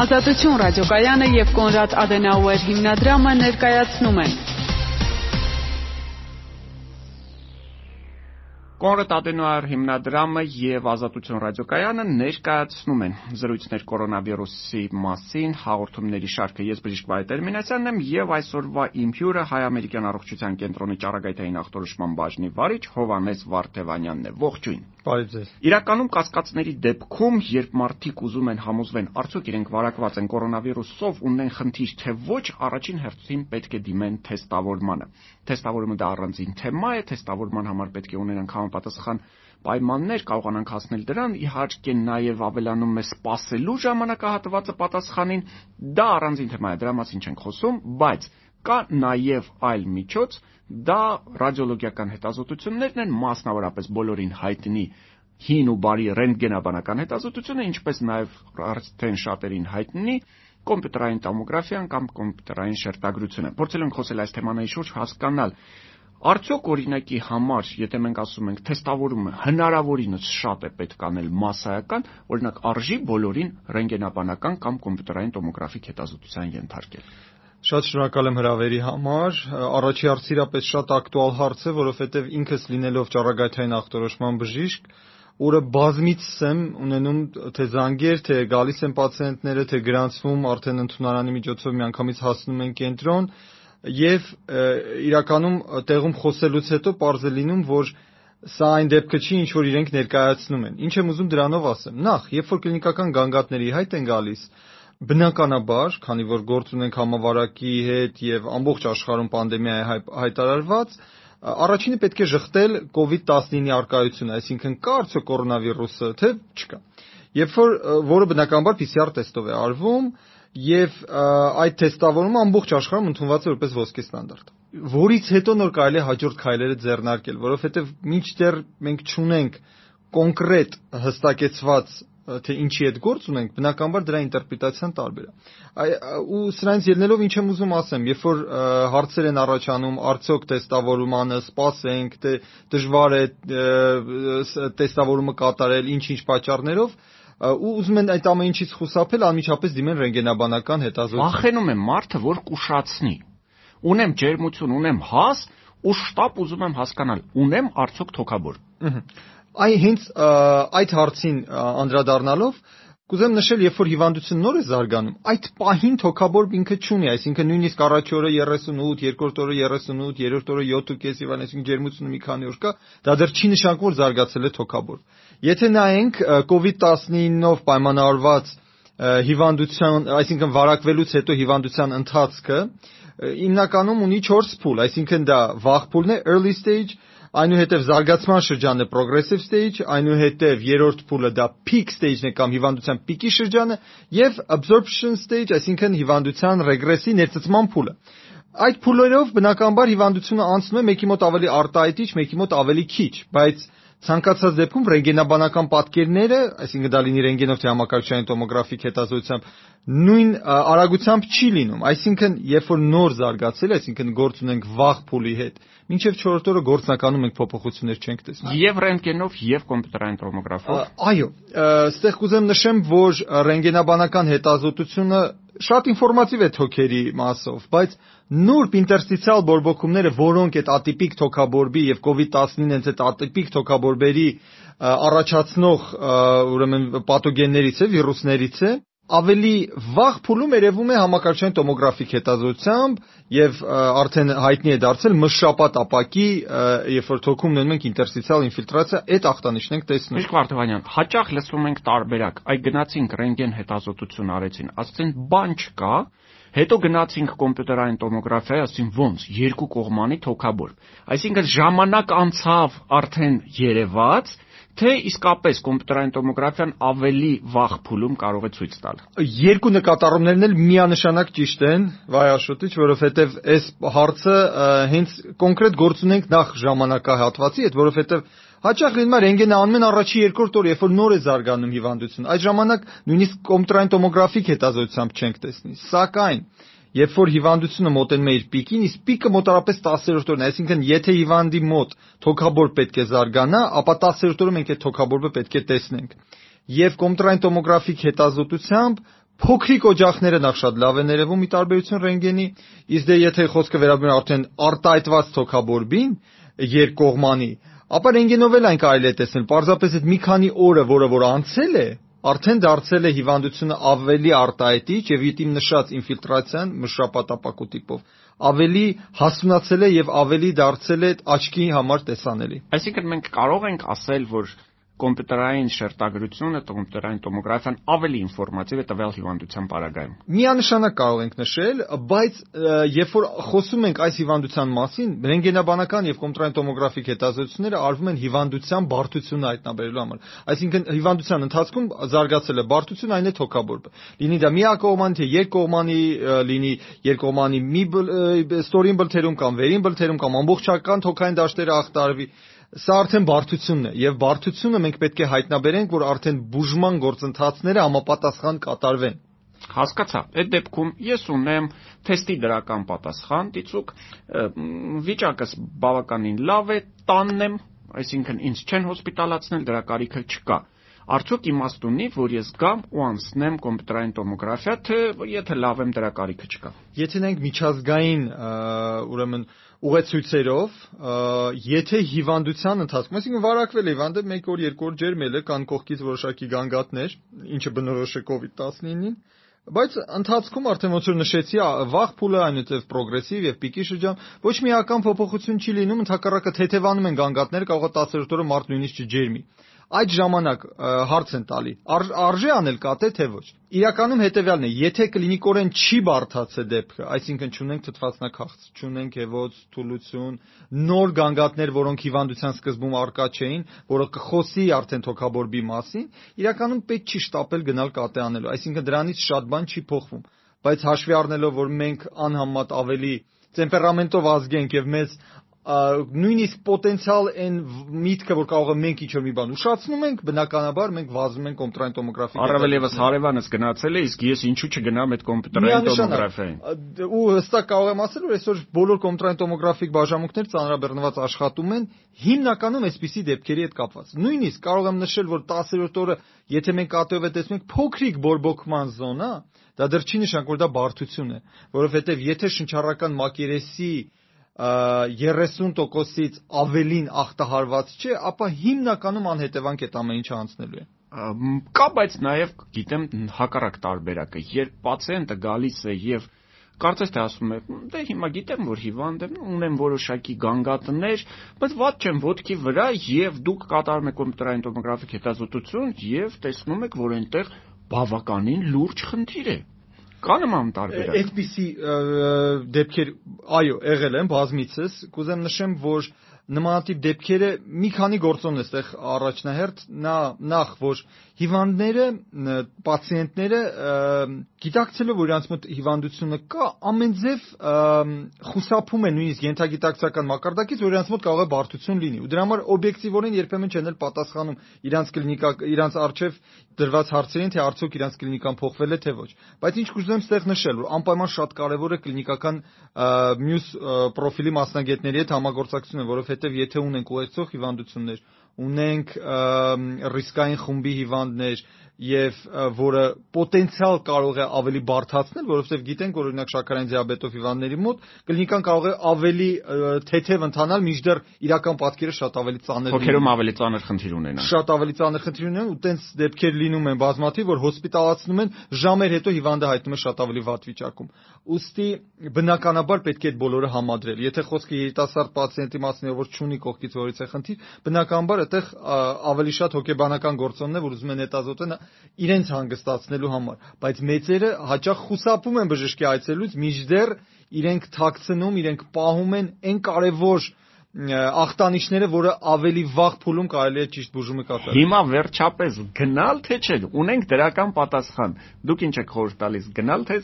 Ազատություն ռադիոկայանը եւ Կոնրադ Ադենաուեր հիմնադրամը ներկայացնում են Կոնրադ Ադենոյար հիմնադրամը եւ Ազատություն ռադիոկայանը ներկայացնում են զրույցներ կորոնավիրուսի մասին հաղորդումների շարքը։ Ես բժիշկ Վահե Տերմինասյանն եմ եւ այսօրվա իմ հյուրը հայ-ամերիկյան առողջության կենտրոնի ճառագայթային ախտորոշման բաժնի վարիչ Հովանես Վարդևանյանն է։ Ողջույն։ Բարի ձեզ։ Իրականում կասկածների դեպքում, երբ մարդիկ ուզում են համոզվեն, արդյոք իրենք վարակված են կորոնավիրուսով, ունեն խնդիր թե ոչ, առաջին հերթին պետք է դիմեն թեստավորմանը։ Թեստավորումը դա առանձին թեմա է, թեստավորման համար պետք է ունենանք համապատասխան պայմաններ կարողանանք հասնել դրան, իհարկե նաև ավելանում է սпасելու ժամանակահատվածը պատասխանին։ Դա առանձին թեմա է, դրա մասին չենք խոսում, բայց կա նաև այլ միջոց, դա ռադիոլոգիական հետազոտություններն են, մասնավորապես բոլորին հայտնի հին ու բարի ռենտգենաբանական հետազոտությունը, ինչպես նաև արդեն շատերին հայտնի կոմպյուտերային տոմոգրաֆիան կամ կոմպյուտերային շերտագրությունը։ Փորձել ենք խոսել այս թեմաների շուրջ, հասկանալ Արդյոք օրինակի համար, եթե մենք ասում ենք թեստավորումը հնարավորինս շատ է պետք անել massայական, օրինակ արժի բոլորին ռենտգենաբանական կամ կոմպյուտերային տոմոգրաֆիկ հետազոտության ենթարկել։ Շատ շնորհակալ եմ հրավերի համար։ Առաջի հարցը իրապես շատ ակտուալ հարց է, որովհետև ինքս լինելով ճառագայթային ախտորոշման բժիշկ, օրը բազմից եմ ունենում թե զանգեր, թե գալիս են պացիենտները, թե գրանցվում արդեն ընդունարանի միջոցով միանգամից հասնում են կենտրոն եւ իրականում տեղում խոսելուց հետո པարզ է լինում, որ սա այն դեպքը չի, ինչ որ իրենք ներկայացնում են։ Ինչ եմ ուզում դրանով ասեմ։ Նախ, երբ որ կլինիկական գանգատների հայտ են գալիս, բնականաբար, քանի որ գործ ունենք համավարակի հետ եւ ամբողջ աշխարհում պանդեմիա է հայտարարված, առաջինը պետք է շղթել COVID-19-ի արկայությունը, այսինքն կա արդյոք կորոնավիրուսը, թե չկա։ Երբ որ որը բնականաբար PCR տեստով է արվում, եւ այդ թեստավորումը ամբողջ աշխարհում ընդունված է որպես ոսկե ստանդարտ որից հետո նոր կարելի է հաջորդ քայլերը ձեռնարկել որովհետեւ մինչդեռ մենք չունենք կոնկրետ հստակեցված թե ինչի հետ գործ ունենք, բնականաբար դրա ինտերպրետացիան տարբեր է։ Ու սրանից ելնելով ինչ եմ ուզում ասեմ, երբ որ հարցեր են առաջանում, արդյոք տեստավորումանը սпасենք, թե դժվար է տեստավորումը կատարել, ինչ-ինչ պատճառներով, ու ուզում են այդ ամեն ինչից խուսափել, անմիջապես դիմեն ռենտգենաբանական հետազոտության։ Վախենում եմ մարդը, որ կուշացնի։ Ունեմ ջերմություն, ունեմ հաս, ու շտապ ուզում եմ հասկանալ, ունեմ արդյոք թոքաբոր։ Ահա Այ հենց այդ հարցին անդրադառնալով Կուզեմ նշել, երբ որ հիվանդությունը նոր է զարգանում, այդ պահին թոքաբոր ինքը չունի, այսինքն նույնիսկ առաջ օրը 38, երկրորդ օրը 38, երրորդ օրը 7.5 եւ այսինքն ջերմությունը մի քանի օր կա, դա դեռ չի նշանակում, որ զարգացել է թոքաբոր։ Եթե նայենք COVID-19-ով պայմանավորված հիվանդության, այսինքն վարակվելուց հետո հիվանդության ընթացքը, հիմնականում ունի 4 փուլ, այսինքն դա վաղ փուլն է, early stage, այնուհետև զարգացման շրջանը progressive stage, այնուհետև երրորդ փուլը դա peak stage-ն է կամ հիվանդության պիկի շրջանը եւ absorption stage, այսինքն հիվանդության ռեգրեսի ներծծման փուլը։ Այդ փուլերով բնականաբար հիվանդությունը անցնում է մեկի մոտ ավելի արտահայտիչ, մեկի մոտ ավելի քիչ, բայց ցանկացած դեպքում ռենտգենաբանական պատկերները, այսինքն դա լինի ռենտգենով թե համակարգչային տոմոգրաֆիկ հետազոտությամբ, նույն արագությամբ չի լինում։ Այսինքն, երբ որ նոր զարգացել, այսինքն գործ ունենք վաղ փուլի հետ, մինչև 4-րդ օրը գործնականում մենք փոփոխություններ չենք տեսնում։ Եվ ռենտգենով, եւ կոմպյուտերային տոմոգրաֆով։ Այո, այստեղ կուզեմ նշեմ, որ ռենտգենաբանական հետազոտությունը շատ ինֆորմատիվ է թոքերի մասով, բայց նուրբ ինտերստիցիալ բորբոքումները, որոնք այդ ատիպիկ թոքաբորբի եւ COVID-19 հենց այդ ատիպիկ թոքաբորբերի առաջացնող ուրեմն պաթոգեններից է, վիրուսներից է, ավելի վաղ փուլում երևում է համակարգչային տոմոգրաֆիկ հետազոտությամբ եւ արդեն հայտնի է դարձել մշապատ ապակի, երբ որ թոքում ունենում ենք ինտերստիցիալ ինֆիլտրացիա, այդ ախտանիշն ենք տեսնում։ Միշտ Վարդանյան, հաճախ լսում ենք տարբերակ։ Այ գնացինք ռենտգեն հետազոտություն արեցին, ասեցին բան չկա, Հետո գնացինք կոմպյուտերային տոմոգրաֆիայի, ասին ոնց, երկու կողմանի թոքաբոր։ Այսինքն ժամանակ անցավ արդեն երևաց, թե իսկապես կոմպյուտերային տոմոգրաֆիան ավելի վաղ փուլում կարող է ցույց տալ։ Երկու նկատառումներն էլ միանշանակ ճիշտ են, վայաշոտիչ, որովհետև այս հարցը հենց կոնկրետ գործ ունենք նախ ժամանակահատվածի հետ, որովհետև հաճախ լինում է ռենտգենը անում են առաջի երկրորդ օր, երբ որ նոր է զարգանում հիվանդությունը։ Այդ ժամանակ նույնիսկ կոմպյուտերային տոմոգրաֆիկ հետազոտությամբ չենք տեսնի։ Սակայն Երբ որ հիվանդությունը մոտենում է իր պիկին, իսկ պիկը մոտարապես 10-րդ օրն է, այսինքն եթե հիվանդի մոտ թոքաբոր պետք է զարգանա, ապա 10-րդ օրը մենք այդ թոքաբորբը պետք է տեսնենք։ Եվ կոմպյուտերային տոմոգրաֆիկ հետազոտությամբ Փոքրիկ օջախները նախ շատ լավ են ներևում՝ ի տարբերություն ռենտգենի, իսկ դե եթե խոսքը վերաբերում արդեն արտահայտված թոքաբորբին երկկողմանի, ապա ռենտգենով էլ այն կարելի է տեսնել։ Պարզապես այդ մի քանի օրը, որը որ անցել է, արդեն դարձել է հիվանդությունը ավելի արտահայտիչ եւ իտիմ նշած ինֆիլտրացիան մշրապատապակու տիպով ավելի հասունացել է եւ ավելի դարձել է աչքի համար տեսանելի։ Այսինքն մենք կարող ենք ասել, որ կոմպյուտերային շերտագրությունը, կոմպյուտերային տոմոգրաֆիան ավելի ինֆորմատիվ է տվյալ հիվանդության պարագայում։ Միանշանակ կարող ենք նշել, բայց երբ որ խոսում ենք այս հիվանդության մասին, ռենտգենաբանական եւ կոմպյուտերային տոմոգրաֆիկ հետազոտությունները արվում են հիվանդության բարդությունը հայտնաբերելու համար։ Այսինքն հիվանդության ընթացքում զարգացել է բարդություն, այն է թոքաբորբը։ Լինի դա միակողմանի թե երկկողմանի, լինի երկկողմանի մի ստորին բլթերում կամ վերին բլթերում կամ ամբողջական թոքային դաշտերը ախտարվի, Սա արդեն բարդությունն է եւ բարդությունը մենք պետք է հայտնաբերենք, որ արդեն բուժման գործընթացները համապատասխան կատարվեն։ Հասկացա։ Այդ դեպքում ես ունեմ թեստի դրական պատասխան, դիցուկ վիճակս բավականին լավ է, տանն եմ, այսինքն ինձ չեն հոսպիտալացնել, դրա կարիքը չկա արդյոք իմաստ ունի, որ ես գամ ու անցնեմ կոմպյուտերային տոմոգրաֆիա, թե եթե լավ եմ դրա կարիքը չկա։ Եթե նենք միջազգային, ուրեմն ուղեցույցերով, եթե հիվանդության ընթացքում, այսինքն վարակվել է հիվանդը 1 օր, 2 օր ջերմել է, կան կողքից որոշակի գանգատներ, ինչը բնորոշ է COVID-19-ին, բայց ընթացքում արդեն ոնց որ նշեցի, վաղ փուլը այնուհետև պրոգրեսիվ եւ պիկի շրջան, ոչ միական փոփոխություն չի լինում, ընդհակառակը թեթևանում են գանգատները, կարող է 10-րդ օրը մարդ նույնիսկ չջերմի այդ ժամանակ հարց են տալի. Արժե անել կատե թե ոչ իրականում հետեւյալն է եթե կլինիկորեն չի բարթացել դեպքը այսինքն ճունենք թթվածնախախտ ճունենք եւոց թուլություն նոր գանգատներ որոնք հիվանդության սկզբում արկա չէին որը կխոսի արդեն թոքաբորբի մասին իրականում պետք չի շտապել գնալ կատե անելու այսինքն դրանից շատ բան չի փոխվում բայց հաշվի առնելով որ մենք անհամեմատ ավելի տեմպերամենտով ազգենք եւ մեզ նույնիսկ պոտենցիալ այն միտքը, որ կարող է մենք ինչ-որ մի բան ուշացնում ենք, բնականաբար մենք վազում ենք կոմպյուտերային տոմոգրաֆիայի։ Առավել եւս հարևանս գնացել է, իսկ ես ինչու չգնամ այդ կոմպյուտերային տոմոգրաֆիային։ Ու հստակ կարող եմ ասել, որ այսօր բոլոր կոմպյուտերային տոմոգրաֆիկ բաժանմունքներ ծանրաբեռնված աշխատում են հիմնականում այսպիսի դեպքերի հետ կապված։ Նույնիսկ կարող եմ նշել, որ 10-րդ օրը, եթե մենք ԱՏՕ-ով է տեսնում ենք փոքրիկ բորբոքման զոնա, դա դեռ չի նշանակում, որ դա բարդություն է, որովհետև եթե շնչառական մակերեսի 30%-ից ավելին ախտահարված չէ, ապա հիմնականում անհետևանք այդ ամեն ինչը անցնելու է։ Կա, բայց նաև գիտեմ հակառակ տարբերակը, երբ պացիենտը գալիս է եւ կարծես թե ասում է, դե հիմա գիտեմ, որ հիվանդ եմ, ունեմ որոշակի գանգատներ, բայց ված չեմ ոդկի վրա եւ դուք կատարում եք կոմպյուտերային տոմոգրաֆիկ հետազոտություն եւ տեսնում եք, որ այնտեղ բավականին լուրջ խնդիր է։ Կա նման տարբերակ։ Այդպիսի դեպքեր, այո, եղել են բազմիցս։ Կուզեմ նշեմ, որ նմանատիպ դեպքերը մի քանի գործոն է ստեղ առաջնահերթ նա նախ որ հիվանդները պացիենտները գիտակցելով որ իրանց մոտ հիվանդությունը կա ամենձև խուսափում են նույնիսկ ենթագիտակցական մակարդակից որ իրանց մոտ կարող է բարդություն լինի ու դրա համար օբյեկտիվորեն երբեմն չեն էլ պատասխանում իրանց կլինիկա իրանց արչև դրված հարցերին թե արդյոք իրանց կլինիկան փոխվել է թե ոչ բայց ինչ կուզեմ ստեղ նշել որ անպայման շատ կարևոր է կլինիկական մյուս պրոֆիլի մասնագետների հետ համագործակցությունը որովհետեւ որովհետև եթե ունենք ուղեկցող հիվանդություններ, ունենք ռիսկային խումբի հիվանդներ, եւ որը պոտենցիալ կարող է ավելի բարթացնել, որովհետեւ գիտենք, որ օրինակ շաքարային դիաբետով հիվանդների մոտ կլինիկան կարող է ավելի թեթև ընթանալ, մինչդեռ իրական պատկերը շատ ավելի ծանր լինի։ Հոգերում ավելի ծանր խնդիր ունենան։ Շատ ավելի ծանր խնդիր ունենան ու տենց դեպքեր լինում են բազմաթիվ, որ հոսպիտալացնում են ժամեր հետո հիվանդը հայտնում է շատ ավելի վատ վիճակում։ Ոստի բնականաբար պետք է այդ բոլորը համադրել։ Եթե խոսքը երիտասարդ պացիենտի մասին է, որ չունի կողքից որից է խնդիր, բնականաբար այդտեղ ավելի շատ հոգեբանական գործոնն է, որ ուզում են հետազոտեն իրենց հանգստացնելու համար, բայց մեծերը հաճախ խուսափում են բժշկի այցելուց, միջդեռ իրենք թաքցնում, իրենք պահում են այն կարևոր ախտանիշները, որը ավելի վաղ փուլում կարելի է ճիշտ բուժումը կատարել։ Հիմա վերջապես գնալ թե չէ, ունենք դրական պատասխան։ Դուք ինչ եք խորհուրդ տալիս, գնալ թե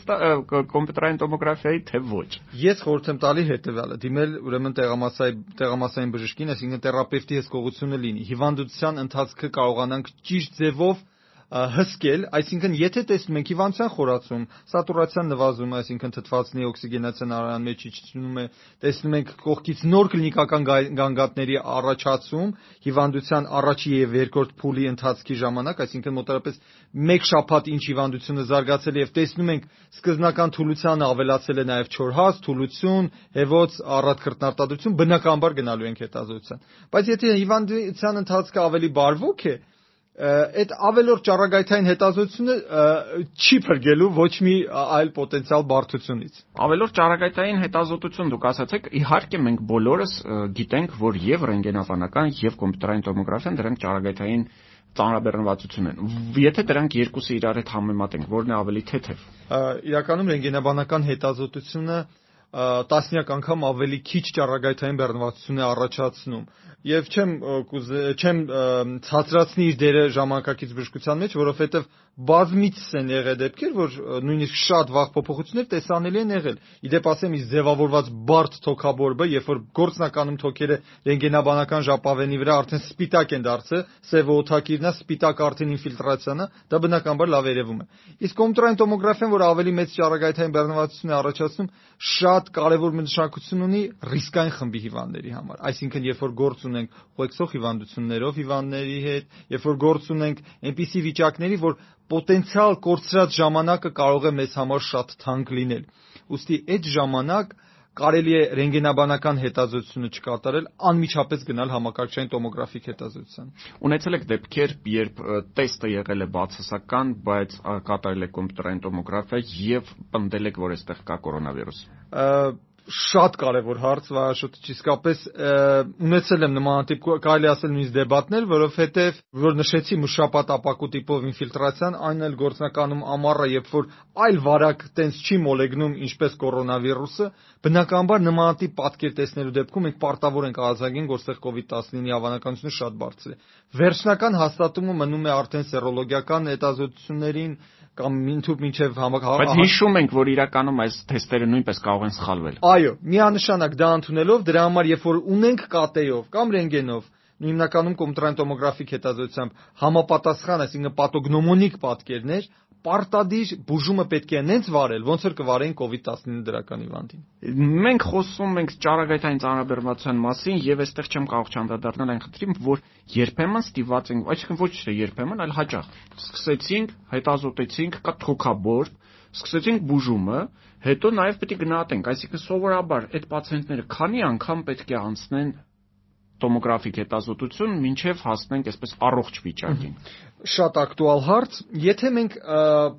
կոմպյուտերային տոմոգրաֆիայի թե ոչ։ Ես խորհուրդ եմ տալի հետեւյալը՝ դիմել ուրեմն տեղամասային տեղամասային բժշկին, այսինքն թերապևտի հսկողությունը լինի։ Հիվանդության ընթացքը կարողանանք ճիշտ ձևով հսկել, այսինքն եթե տեսնում ենք հիվանդության խորացում, սատուրացիան նվազում, այսինքն թթվածնի օքսիգենացիան արյան մեջ իջնում է, տեսնում ենք կողքից նոր կլինիկական գանգատների առաջացում հիվանդության առաջի եւ երկրորդ փուլի ընթացքի ժամանակ, այսինքն մոտավորապես 1 շաբաթ ինչ հիվանդությունը զարգացել է եւ տեսնում ենք սկզբնական թուլությանը ավելացել է նաեւ չորհաց, թուլություն, հեվոց, առատ քրտնարտադրություն, բնականաբար գնալու ենք հետազոտության։ Բայց եթե հիվանդության ընթացքը ավելի բարվոք է, այդ ավելորդ ճառագայթային հետազոտությունը չի փրկելու ոչ մի այլ պոտենցիալ բարդությունից։ Ավելորդ ճառագայթային հետազոտություն դուք ասացեք, իհարկե մենք բոլորս գիտենք, որ եւ ռենտգենաբանական եւ կոմպյուտերային տոմոգրաֆիան դրանք ճառագայթային ծանրաբեռնվածություն են։ Եթե դրանք երկուսը իրար հետ համեմատենք, ո՞րն է ավելի թեթև։ Իրականում ռենտգենաբանական հետազոտությունը տասնյակ անգամ ավելի քիչ ճառագայթային բեռնվածություն է առաջացնում եւ չեմ չեմ ցածրացնի իր դերը ժամանակակից բժշկության մեջ, որովհետեւ բազմից են եղել դեպքեր, որ նույնիսկ շատ վաղ փոփոխություններ տեսանելի են եղել։ Իդեպ ասեմ, իս ձևավորված բարդ թոքաբորբը, երբ որ գործնականում թոքերը ռենտգենաբանական ժապավենի վրա արդեն սպիտակ են դարձել, սևը օթակիրնա սպիտակ արդեն ինֆիլտրացիան, դա բնականաբար լավ երևում է։ Իսկ կոմպյուտերային տոմոգրաֆիան, որ ավելի մեծ ճառագայթային բեռնվածություն է առաջացնում, շատ կարևոր նշանակություն ունի ռիսկային խմբի հիվանդների համար։ Այսինքն, երբ որ գործ ունենք ուղեկցող հիվանդություններով հիվանդների հետ, երբ որ գործ ունենք այնպիսի վիճակների, որ պոտենցիալ կորցրած ժամանակը կարող է մեզ համար շատ թանկ լինել։ Ոստի այդ ժամանակ կարելի է ռենտգենաբանական հետազոտությունը չկատարել, անմիջապես գնալ համակարգչային տոմոգրաֆիկ հետազոտության։ Ունեցել եք դեպքեր, երբ տեստը եղել է բացասական, բայց կատարել եք կոմպյուտերային տոմոգրաֆիա եւ պնդել եք, որ այստեղ կա կորոնավիրուս շատ կարևոր հարց, վարաշոտ իսկապես ունեցել եմ նմանատիպ կարելի ասել նույնիսկ դեբատներ, որովհետև որ նշեցի մշապատ ապակու տիպով ինֆիլտրացիան, այն էլ գործնականում ամառը, երբ որ այլ վարակ տենց չի մոլեգնում, ինչպես կորոնավիրուսը, բնականաբար նմանատիպ պատկեր տեսնելու դեպքում մենք պարտավոր ենք արձագանքենք, որ ստեղ COVID-19-ի հավանականությունը շատ բարձր է։ Վերջնական հաստատումը մնում է արդեն սերոլոգիական հետազոտություններին, կամ ինթուբ մինչև համակարգ Բայց հիշում ենք, որ իրականում այս թեստերը նույնպես կարող են սխալվել։ Այո, միանշանակ դա ընդունելով դրա համար երբ որ ունենք կատեով կամ ռենտգենով հիմնականում կոմպյուտերային տոմոգրաֆիկ հետազոտությամբ համապատասխան, այսինքն պաթոգնոմոնիկ պատկերներ, պարտադիր բուժումը պետք է նենց վարել, ոնց որ կվարեին COVID-19 դրական հիվանդին։ Մենք խոսում ենք ճառագայթային ծանրաբեռնվածության մասին եւ այստեղ չեմ կարող չանդրադառնալ այն խնդրին, որ երբեմն ստիված ենք, այսինքն ոչ թե երբեմն, այլ հաճախ։ Սկսեցինք, հետազոտեցինք, կա թոքաբոր, սկսեցինք բուժումը, հետո նաև պետք է գնահատենք, այսինքն սովորաբար այդ պացիենտները քանի անգամ պետք է անցնեն տոմոգրաֆիկ հետազոտություն մինչև հասնենք այսպես առողջ վիճակին։ Շատ ակտուալ հարց, եթե մենք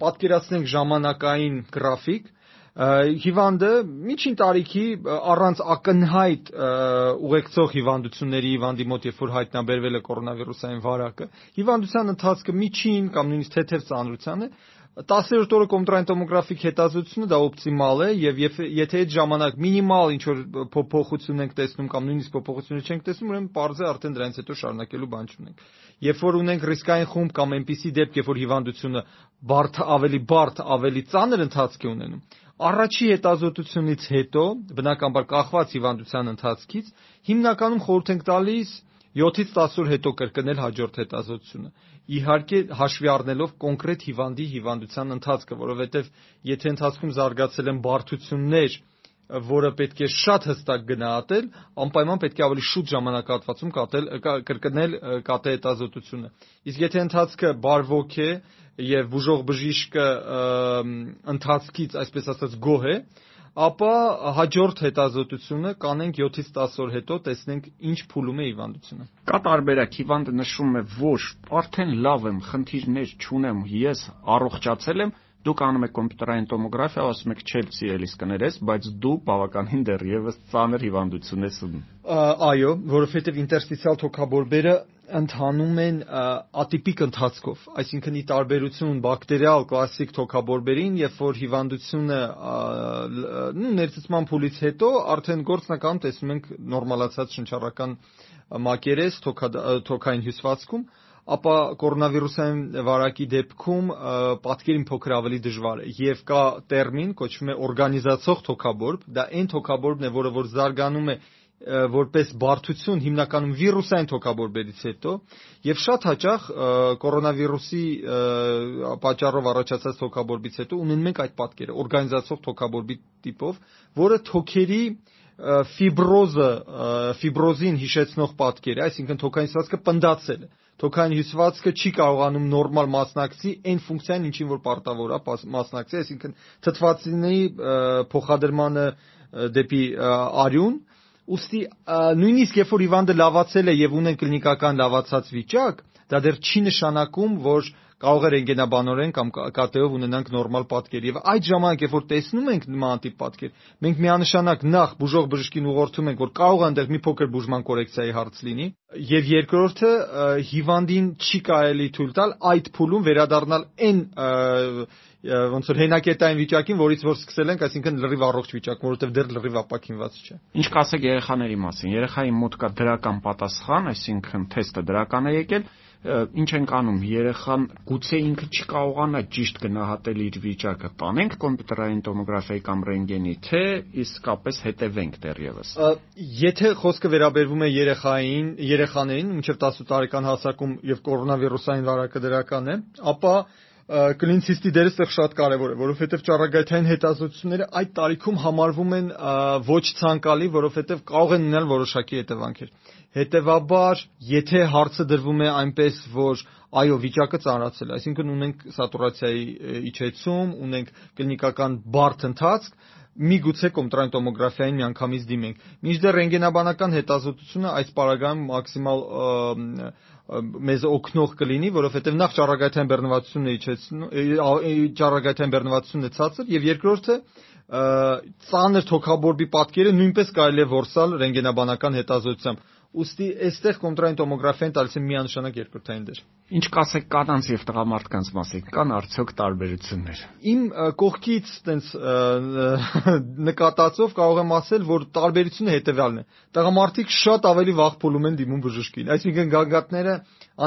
պատկերացնենք ժամանակային գրաֆիկ, հիվանդը միջին տարիքի առանց ակնհայտ ուղեկցող հիվանդությունների հիվանդի մոտ երբ որ հայտնաբերվել է կորոնավիրուսային վարակը, հիվանդության ընթացքը միջին կամ նույնիսկ թեթև ծանրությանը 17 օրը կոնտրանտոմոգրաֆիկ հետազոտությունը դա օպտիմալ է եւ եթե այդ ժամանակ մինիմալ ինչ որ փոփոխություն ենք տեսնում կամ նույնիսկ փոփոխությունը չենք տեսնում, ուրեմն parz է արդեն դրանից հետո շարունակելու բան չունենք։ Երբ որ ունենք ռիսկային խումբ կամ այնպիսի դեպք, երբ որ հիվանդությունը բարդ ավելի բարդ, ավելի ծանր ընթացք է ունենում, Առաջի հետազոտությունից հետո, բնականաբար կախված հիվանդության ընթացքից, հիմնականում խորհուրդ ենք տալիս 7-ից 10 օր հետո կրկնել հաջորդ հետազոտությունը։ Իհարկե հաշվի առնելով կոնկրետ հիվանդի հիվանդության ընթացքը, որովհետև եթե ընթացքում զարգացել են բարդություններ, որը պետք է շատ հստակ գնահատել, անպայման պետք է ավելի շուտ ժամանակահատվածում կատել կրկնել կատե հետազոտությունը։ Իսկ եթե ընթացքը բարվոք է եւ բուժող բժիշկը ընթացքից, այսպես ասած, գոհ է, ապա հաջորդ հետազոտությունը կանենք 7-ից 10 օր հետո տեսնենք ինչ փուլում է հիվանդությունը։ Կա տարբերակ, հիվանդը նշում է, որ արդեն լավ եմ, խնդիրներ չունեմ, ես առողջացել եմ, դուք անում եք կոմպյուտերային տոմոգրաֆիա, ասում եք Չելսի էլիս կներես, բայց դու բավականին դեռևս ծանր հիվանդություն ես ունում։ Այո, որովհետև ինտերստիցիալ թոքաբորբերը ընթանում են ատիպիկ ընթացքով, այսինքն ի տարբերություն բակտերիալ կլասիկ թոքաբորբերին, երբ որ հիվանդությունը ներծծման փուլից հետո արդեն գործնական տեսնում ենք նորմալացած շնչառական մակերես թոքային հյուսվածքում, ապա կորոնավիրուսային վարակի դեպքում պատկերին փոքր ավելի դժվար է եւ կա տերմին կոչվում է օրգանիզացող թոքաբորբ դա այն թոքաբորբն է որը որ զարգանում է որպես բարդություն հիմնականում վիրուսային թոքաբորբերից հետո եւ շատ հաճախ կորոնավիրուսի պատճառով առաջացած թոքաբորբից հետո ունեն մենք այդ պատկերը օրգանիզացիով թոքաբորբի տիպով, որը թոքերի ֆիբրոզը ֆիբրոզին հիշեցնող պատկեր է, այսինքն թոքային հյուսվածքը պնդացել է։ Թոքային հյուսվածքը չի կարողանում նորմալ մասնակցի այն ֆունկցիային, ինչին որ պարտավոր է մասնակցի, այսինքն թթվածինների փոխադրմանը դեպի արյուն, Ոստի նույնիսկ երբ որ հիվանդը լավացել է եւ ունեն կլինիկական լավացած վիճակ, դա դեռ չի նշանակում, որ կարող է ռենտգենաբանորեն կամ ԿՏ-ով ունենանք նորմալ պատկեր եւ այդ ժամանակ երբ որ տեսնում ենք նման տիպ պատկեր մենք միանշանակ նախ բուժող բժշկին ուղղորդում ենք որ կարող է այնտեղ մի փոքր բուժման կորեկցիայի հարց լինի եւ երկրորդը հիվանդին չի կարելի թույլ տալ այդ փուլում վերադառնալ այն ոնց որ հենակետային վիճակին, որից որ սկսել ենք, այսինքն լրիվ առողջ վիճակ, որովհետև դեռ լրիվ ապակինված չէ։ Ինչ կասեք երեխաների մասին։ Երեխայի մոտ կա դրական պատասխան, այսինքն թեստը դրական է եկել, ինչ ենք անում երեխան գուցե ինքը չկարողանա ճիշտ գնահատել իր վիճակը տանենք կոմպյուտերային տոմոգրաֆիայի կամ ռենտգենի թե իսկապես հետևենք դեռևս եթե խոսքը վերաբերվում է երեխային երեխաներին մինչև 18 տարեկան հասակում եւ կորոնավիրուսային վարակը դրական է ապա կլինցիստի դերը ստեղ շատ կարևոր է, որովհետև ճառագայթային հետազոտությունները այդ տարիքում համարվում են ոչ ցանկալի, որովհետև կարող են ունենալ որոշակի հետևանքեր։ Հետևաբար, եթե հարցը դրվում է այնպես, որ այո, վիճակը ծանրացել այսինքն ունենք սատուրացիայի իջեցում, ունենք կլինիկական բարդ ընթացք, միգուցե կոմպյուտերային տոմոգրաֆիային միանգամից դիմենք։ Մինչդեռ ռենտգենաբանական հետազոտությունը այս պարագայում մաքսիմալ մեզ օգնող կլինի, որովհետև նախ ճառագայթային բեռնվածությունը իջեցնում, ճառագայթային բեռնվածությունը ցածր եւ երկրորդը ծանր թոքաբորբի պատկերը նույնպես կարելի է որսալ ռենտգենաբանական հետազոտությամբ Ոստի այստեղ կոնտրային տոմոգրաֆիան տալիս է միանշանակ երկրորդային դեր։ Ինչ կասեք կանանց եւ տղամարդկանց մասին։ Կան արդյոք տարբերություններ։ Իմ կողքից տենց նկատածով կարող եմ ասել, որ տարբերությունը հետեւյալն է։ Տղամարդիկ շատ ավելի վաղ փուլում են դիմում բժշկին։ Այսինքն գագաթները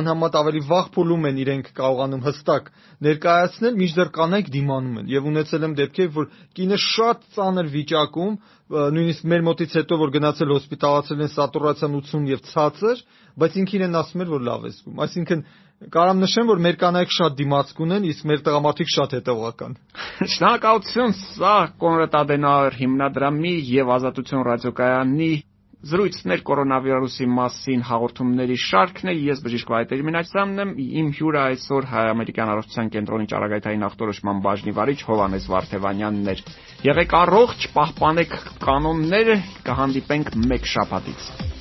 անհամատ ավելի վաղ փուլում են իրենք կարողանում հստակ ներկայացնել, մինչդեռ կանայք դիմանում են։ Եվ ունեցել եմ դեպքեր, որ կինը շատ ծանր վիճակում, նույնիսկ մեր մոտից հետո որ գնացել հոսպիտալացել են սատուրացիան 80 եւ ցածր, բայց ինքին են ասում որ լավ է զգում։ Այսինքն Կարամ նշեմ, որ մեր կանայք շատ դիմացկ ունեն, իսկ մեր տղամարդիկ շատ հետևողական։ Շնորհակալություն, սա Կոնրադ Ադենաուեր հիմնադրամի եւ Ազատություն ռադիոկայանի Զրույցներ կորոնավիրուսի մասին հաղորդումների շարքն է։ Ես բժիշկ Վայտերի Մինասյանն եմ։ Իմ հյուրը այսօր Հայ-ամերիկյան առողջության կենտրոնի ճառագայթային ախտորոշման բաժնի վարիչ Հովանես Վարդևանյանն էր։ Եղեք առողջ, պահպանեք կանոնները, կհանդիպենք մեկ շաբաթից։